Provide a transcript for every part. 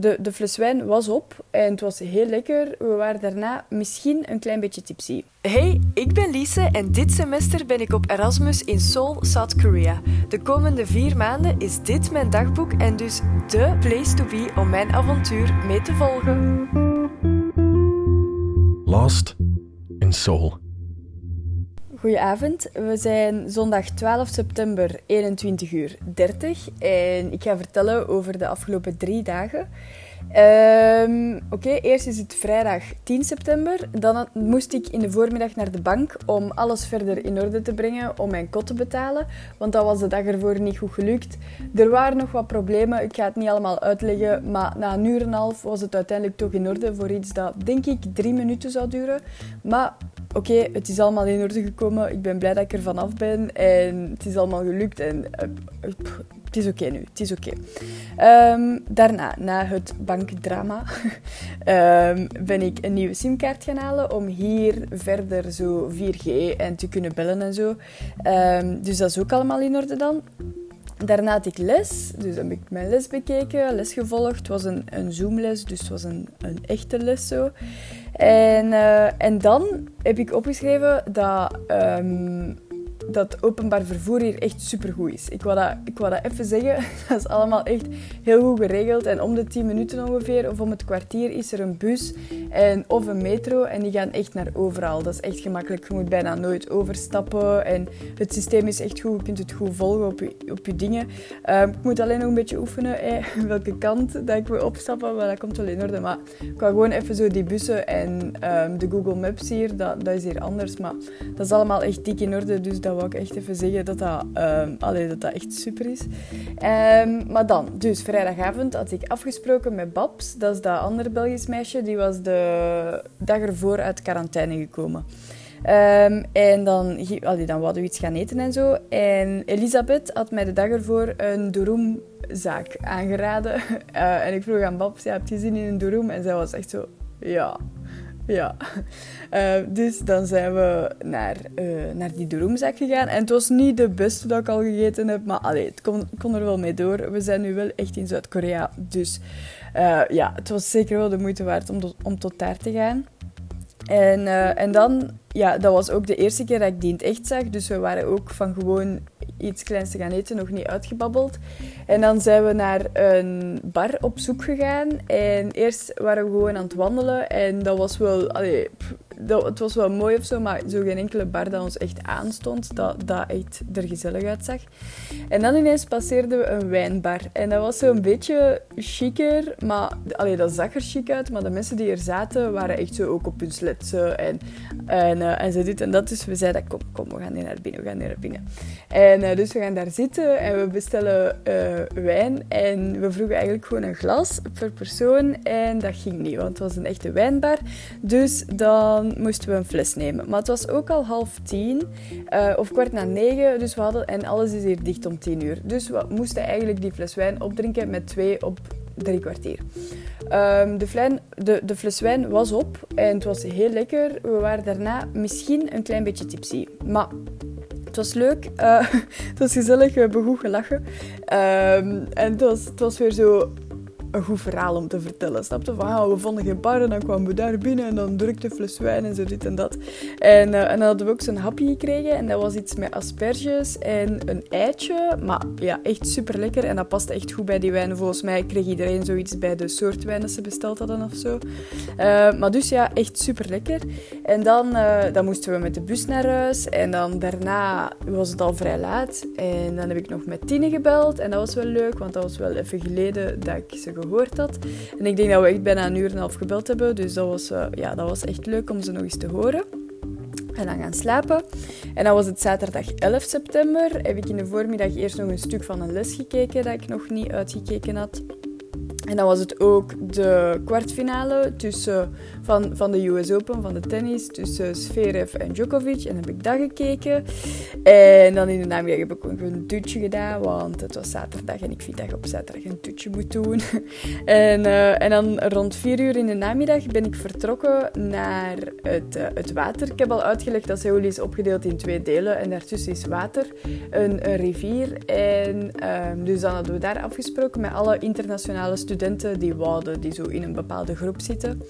De, de fles wijn was op en het was heel lekker. We waren daarna misschien een klein beetje tipsy. Hey, ik ben Lise en dit semester ben ik op Erasmus in Seoul, South Korea. De komende vier maanden is dit mijn dagboek en dus de place to be om mijn avontuur mee te volgen. Lost in Seoul. Goedenavond, we zijn zondag 12 september 21 uur 30 en ik ga vertellen over de afgelopen drie dagen. Ehm, oké, eerst is het vrijdag 10 september. Dan moest ik in de voormiddag naar de bank om alles verder in orde te brengen om mijn kot te betalen. Want dat was de dag ervoor niet goed gelukt. Er waren nog wat problemen, ik ga het niet allemaal uitleggen. Maar na een uur en een half was het uiteindelijk toch in orde voor iets dat denk ik drie minuten zou duren. Maar oké, het is allemaal in orde gekomen. Ik ben blij dat ik er vanaf ben. En het is allemaal gelukt. En uh, het is oké nu. Het is oké. Ehm, daarna, na het bankdrama, um, ben ik een nieuwe simkaart gaan halen om hier verder zo 4G en te kunnen bellen en zo. Um, dus dat is ook allemaal in orde dan. Daarna had ik les, dus heb ik mijn les bekeken, les gevolgd. Het was een, een Zoom-les, dus het was een, een echte les zo. En, uh, en dan heb ik opgeschreven dat um, dat openbaar vervoer hier echt supergoed is. Ik wou, dat, ik wou dat even zeggen. Dat is allemaal echt heel goed geregeld. En om de 10 minuten ongeveer, of om het kwartier, is er een bus en, of een metro. En die gaan echt naar overal. Dat is echt gemakkelijk. Je moet bijna nooit overstappen. En het systeem is echt goed. Je kunt het goed volgen op je, op je dingen. Um, ik moet alleen nog een beetje oefenen welke kant dat ik wil opstappen. Maar dat komt wel in orde. Maar ik wou gewoon even zo die bussen en um, de Google Maps hier. Dat, dat is hier anders. Maar dat is allemaal echt dik in orde. Dus dat wou ik echt even zeggen dat dat, um, dat, dat echt super is. Um, maar dan, dus vrijdagavond had ik afgesproken met Babs. Dat is dat andere Belgisch meisje. Die was de dag ervoor uit quarantaine gekomen. Um, en dan, allee, dan we iets gaan eten en zo. En Elisabeth had mij de dag ervoor een Dooroom-zaak aangeraden. Uh, en ik vroeg aan Babs, ja, heb je zin in een Dooroom? En zij was echt zo, ja, ja. Uh, dus dan zijn we naar, uh, naar die Dooroomzak gegaan. En het was niet de beste dat ik al gegeten heb, maar allee, het kon, kon er wel mee door. We zijn nu wel echt in Zuid-Korea. Dus uh, ja, het was zeker wel de moeite waard om, om tot daar te gaan. En, en dan, ja, dat was ook de eerste keer dat ik die in het echt zag. Dus we waren ook van gewoon iets kleins te gaan eten, nog niet uitgebabbeld. En dan zijn we naar een bar op zoek gegaan. En eerst waren we gewoon aan het wandelen. En dat was wel... Allee, dat, het was wel mooi of zo, maar zo geen enkele bar dat ons echt aanstond, dat, dat echt er gezellig uitzag. En dan ineens passeerden we een wijnbar. En dat was zo'n beetje chiquer, maar allee, dat zag er chic uit, maar de mensen die er zaten waren echt zo ook op hun sletsen en, en, uh, en zo dit en dat. Dus we zeiden, kom, kom, we gaan hier naar binnen, we gaan naar binnen. En uh, dus we gaan daar zitten en we bestellen uh, wijn en we vroegen eigenlijk gewoon een glas per persoon en dat ging niet, want het was een echte wijnbar. Dus dan moesten we een fles nemen. Maar het was ook al half tien uh, of kwart na negen. Dus we hadden, en alles is hier dicht om tien uur. Dus we moesten eigenlijk die fles wijn opdrinken met twee op drie kwartier. Um, de, de, de, fles wijn was op en het was heel lekker. We waren daarna misschien een klein beetje tipsy. Maar het was leuk. Uh, het was gezellig. We hebben gelachen. Um, en het was, het was weer zo een goed verhaal om te vertellen. Snapte? Van, ah, we vonden geen bar en dan kwamen we daar binnen en dan drukte fles wijn en zo dit en dat. En, uh, en dan hadden we ook zo'n hapje gekregen en dat was iets met asperges en een eitje. Maar ja, echt super lekker en dat paste echt goed bij die wijn. Volgens mij kreeg iedereen zoiets bij de soort wijn dat ze besteld hadden of zo. Uh, maar dus ja, echt super lekker. En dan, uh, dan moesten we met de bus naar huis en dan daarna was het al vrij laat. En dan heb ik nog met Tine gebeld en dat was wel leuk, want dat was wel even geleden dat ik ze gehoord had. En ik denk dat we echt bijna een uur en een half gebeld hebben. Dus dat was, uh, ja, dat was echt leuk om ze nog eens te horen. En dan gaan slapen. En dan was het zaterdag 11 september. Heb ik in de voormiddag eerst nog een stuk van een les gekeken dat ik nog niet uitgekeken had. En dan was het ook de kwartfinale tussen, van, van de US Open, van de tennis, tussen Zverev en Djokovic. En heb ik dat gekeken. En dan in de namiddag heb ik ook een dutje gedaan, want het was zaterdag en ik vind dat je op zaterdag een dutje moet doen. en, uh, en dan rond vier uur in de namiddag ben ik vertrokken naar het, uh, het water. Ik heb al uitgelegd dat Seoul is opgedeeld in twee delen en daartussen is water, een, een rivier. En um, dus dan hadden we daar afgesproken met alle internationale studenten studenten die wouden, die zo in een bepaalde groep zitten.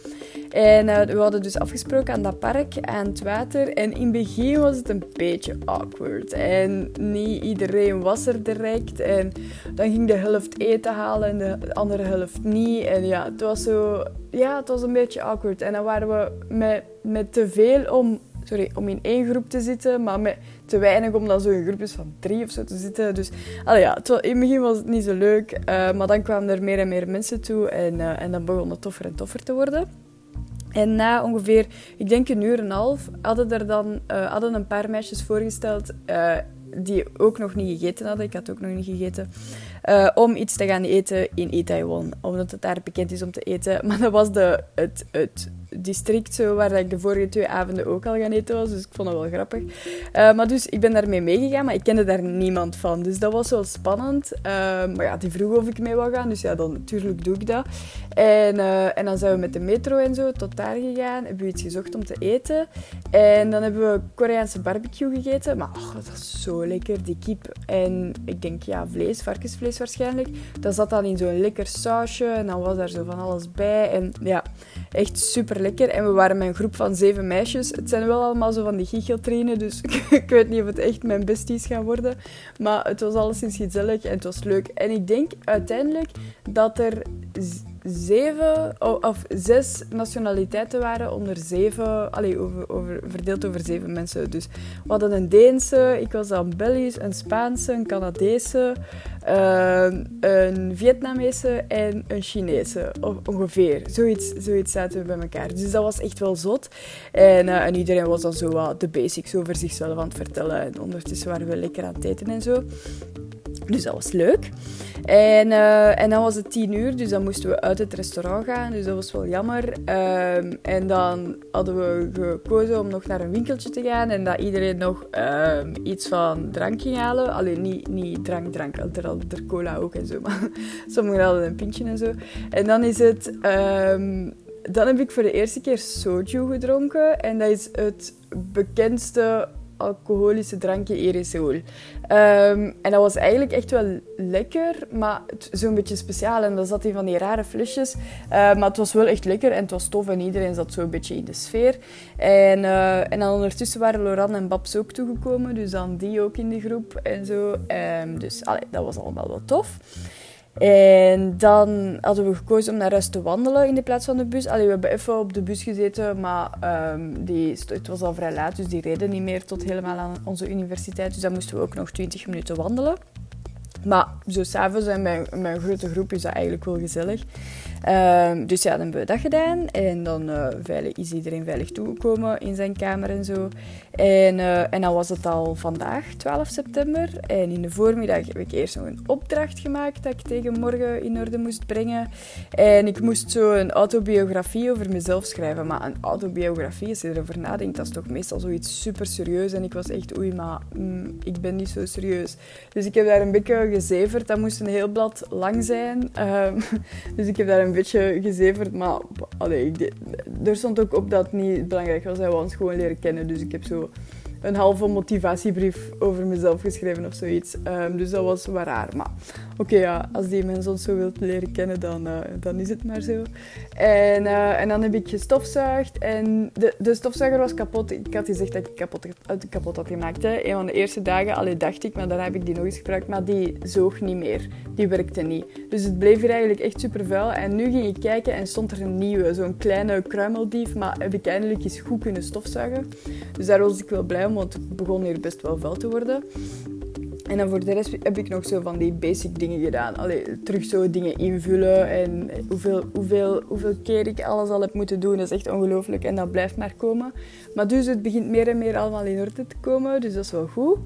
En uh, we hadden dus afgesproken aan dat park, aan het water. En in het begin was het een beetje awkward. En niet iedereen was er direct. En dan ging de helft eten halen en de andere helft niet. En ja, het was zo... Ja, het was een beetje awkward. En dan waren we met, met te veel om sorry, om in één groep te zitten, maar met te weinig om dan zo in groepjes van drie of zo te zitten. Dus allee, ja, in het begin was het niet zo leuk, uh, maar dan kwamen er meer en meer mensen toe en, uh, en dan begon het toffer en toffer te worden. En na ongeveer, ik denk een uur en een half, hadden er dan uh, hadden een paar meisjes voorgesteld die ook nog niet gegeten hadden. Ik had ook nog niet gegeten. Om iets te gaan eten in Itaewon. Omdat het daar bekend is om te eten. Maar dat was de, het, het district zo, waar ik de vorige twee avonden ook al gaan eten was. Dus ik vond dat wel grappig. Uh, maar dus ik ben daarmee meegegaan, maar ik kende daar niemand van. Dus dat was wel spannend. Uh, maar ja, die vroeg of ik mee wou gaan. Dus ja, dan natuurlijk doe ik dat. En, uh, en dan zijn we met de metro en zo tot daar gegaan. Hebben we iets gezocht om te eten. En dan hebben we Koreaanse barbecue gegeten. Maar oh, dat was zo lekker, die kip. En ik denk, ja, vlees, varkensvlees waarschijnlijk. Dat zat dan in zo'n lekker sausje. En dan was daar zo van alles bij. En ja, echt super lekker. En we waren met een groep van zeven meisjes. Het zijn wel allemaal zo van die giecheltrainen, dus ik weet niet of het echt mijn besties gaan worden. Maar het was alleszins gezellig en het was leuk. En ik denk uiteindelijk dat er zeven of zes nationaliteiten waren onder zeven, allez, over, over, verdeeld over zeven mensen. Dus we hadden een Deense, ik was dan Belgisch, een Spaanse, een Canadese, uh, een Vietnamese en een Chinese. ongeveer. Zoiets, zoiets zaten we bij elkaar. Dus dat was echt wel zot. En, uh, en iedereen was dan zo wat de basics over zichzelf aan het vertellen. En ondertussen waren we lekker aan het eten en zo. Dus dat was leuk. En, uh, en dan was het tien uur, dus dan moesten we uit het restaurant gaan. Dus dat was wel jammer. Um, en dan hadden we gekozen om nog naar een winkeltje te gaan. En dat iedereen nog um, iets van drank ging halen. Alleen niet, niet drank, drank. Er hadden er cola ook en zo. Maar sommigen hadden een pintje en zo. En dan is het... Um, dan heb ik voor de eerste keer soju gedronken. En dat is het bekendste alcoholische drankje Seoul. Um, en dat was eigenlijk echt wel lekker, maar zo'n beetje speciaal. En dat zat in van die rare flesjes. Uh, maar het was wel echt lekker en het was tof en iedereen zat zo een beetje in de sfeer. En, uh, en dan ondertussen waren Loran en Babs ook toegekomen, dus dan die ook in de groep en zo. Um, dus allee, dat was allemaal wel tof. En dan hadden we gekozen om naar huis te wandelen in de plaats van de bus. Allee, we hebben even op de bus gezeten, maar um, die, het was al vrij laat, dus die reden niet meer tot helemaal aan onze universiteit. Dus dan moesten we ook nog 20 minuten wandelen. Maar zo s'avonds en met, met een grote groep is dat eigenlijk wel gezellig. Um, dus ja, dan hebben we dat gedaan. En dan uh, veilig, is iedereen veilig toegekomen in zijn kamer en zo. En, uh, en dan was het al vandaag, 12 september. En in de voormiddag heb ik eerst nog een opdracht gemaakt dat ik tegen morgen in orde moest brengen. En ik moest zo een autobiografie over mezelf schrijven. Maar een autobiografie, als je erover nadenkt, dat is toch meestal zoiets super serieus. En ik was echt, oei, maar mm, ik ben niet zo serieus. Dus ik heb daar een beetje gezeverd. Dat moest een heel blad lang zijn. Um, dus ik heb daar een beetje gezeverd, maar allee, er stond ook op dat het niet belangrijk was. Hij wou ons gewoon leren kennen, dus ik heb zo een halve motivatiebrief over mezelf geschreven of zoiets. Um, dus dat was wel raar. Maar oké, ja, als die mensen ons zo wilt leren kennen, dan, uh, dan is het maar zo. En, uh, en dan heb ik gestofzuigd en de, de stofzuiger was kapot. Ik had gezegd dat ik kapot, kapot had gemaakt. Hè. Een van de eerste dagen, alleen dacht ik, maar dan heb ik die nog eens gebruikt. Maar die zoog niet meer. Die werkte niet. Dus het bleef hier eigenlijk echt super vuil. En nu ging ik kijken en stond er een nieuwe, zo'n kleine kruimeldief. Maar heb ik eindelijk eens goed kunnen stofzuigen. Dus daar was ik wel blij om want het begon hier best wel vuil te worden. En dan voor de rest heb ik nog zo van die basic dingen gedaan. Allee, terug zo dingen invullen en hoeveel, hoeveel, hoeveel keer ik alles al heb moeten doen, dat is echt ongelooflijk. En dat blijft maar komen. Maar dus het begint meer en meer allemaal in orde te komen, dus dat is wel goed.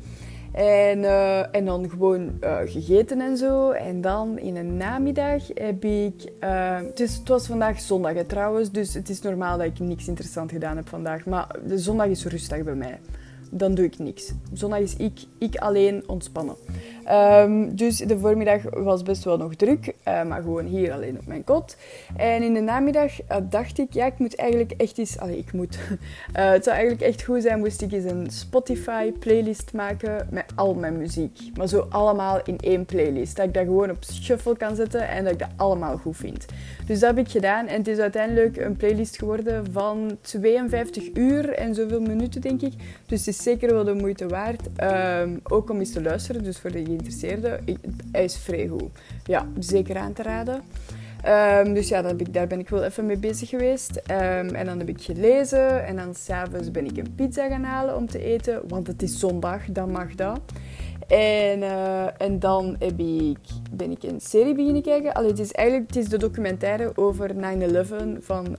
En, uh, en dan gewoon uh, gegeten en zo. En dan in een namiddag heb ik... Uh, het, is, was vandaag zondag trouwens, dus het is normaal dat ik niks interessant gedaan heb vandaag. Maar de zondag is rustig bij mij dan doe ik niks. Zondag is ik, ik alleen ontspannen. Ehm, dus de voormiddag was best wel nog druk, uh, maar gewoon hier alleen op mijn kot. En in de namiddag uh, dacht ik, ja, ik moet eigenlijk echt eens... Allee, ik moet... Uh, het zou eigenlijk echt goed zijn moest ik eens een Spotify-playlist maken met al mijn muziek. Maar zo allemaal in één playlist. Dat ik dat gewoon op shuffle kan zetten en dat ik dat allemaal goed vind. Dus dat heb ik gedaan en het is uiteindelijk een playlist geworden van 52 uur en zoveel minuten, denk ik. Dus het is zeker wel de moeite waard. Um, ook om eens te luisteren, dus voor de geïnteresseerden. Hij is vrij goed. Ja, zeker aan te raden. Um, dus ja, ik, daar ben ik wel even mee bezig geweest. Um, en dan heb ik gelezen. En dan s'avonds ben ik een pizza gaan halen om te eten. Want het is zondag, dan mag dat. En, uh, en dan heb ik, ben ik een serie beginnen kijken. Allee, het is eigenlijk het is de documentaire over 9-11. Van,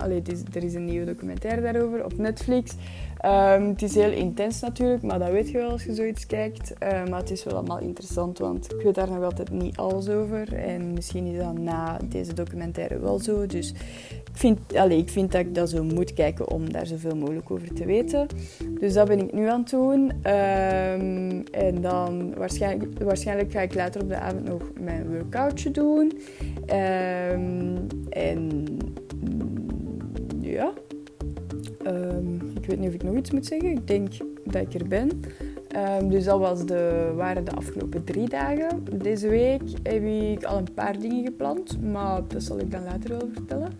er is een nieuwe documentaire daarover op Netflix. Um, het is heel intens natuurlijk, maar dat weet je wel als je zoiets kijkt. Uh, maar het is wel allemaal interessant, want ik weet daar nog altijd niet alles over. En misschien is dat na deze documentaire wel zo. Dus ik vind, ik vind dat ik dat zo moet kijken om daar zoveel mogelijk over te weten. Dus dat ben ik nu aan het doen. Um, en dan waarschijnlijk, waarschijnlijk ga ik later op de avond nog mijn workoutje doen. Um, en ja, Um, ik weet niet of ik nog iets moet zeggen. Ik denk dat ik er ben. Um, dus dat was de, waren de afgelopen drie dagen. Deze week heb ik al een paar dingen gepland, maar dat zal ik dan later wel vertellen.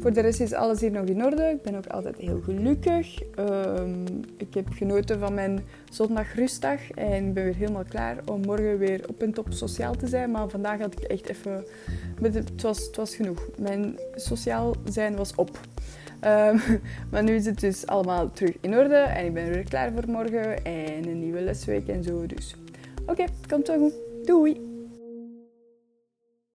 Voor de rest is alles hier nog in orde. Ik ben ook altijd heel gelukkig. Um, ik heb genoten van mijn zondag rustdag en ben weer helemaal klaar om morgen weer op en top sociaal te zijn. Maar vandaag had ik echt even... Het was, het was genoeg. Mijn sociaal zijn was op. Um, maar nu is het dus allemaal terug in orde en ik ben weer klaar voor morgen en een nieuwe lesweek en zo. Dus oké, komt wel goed. Doei!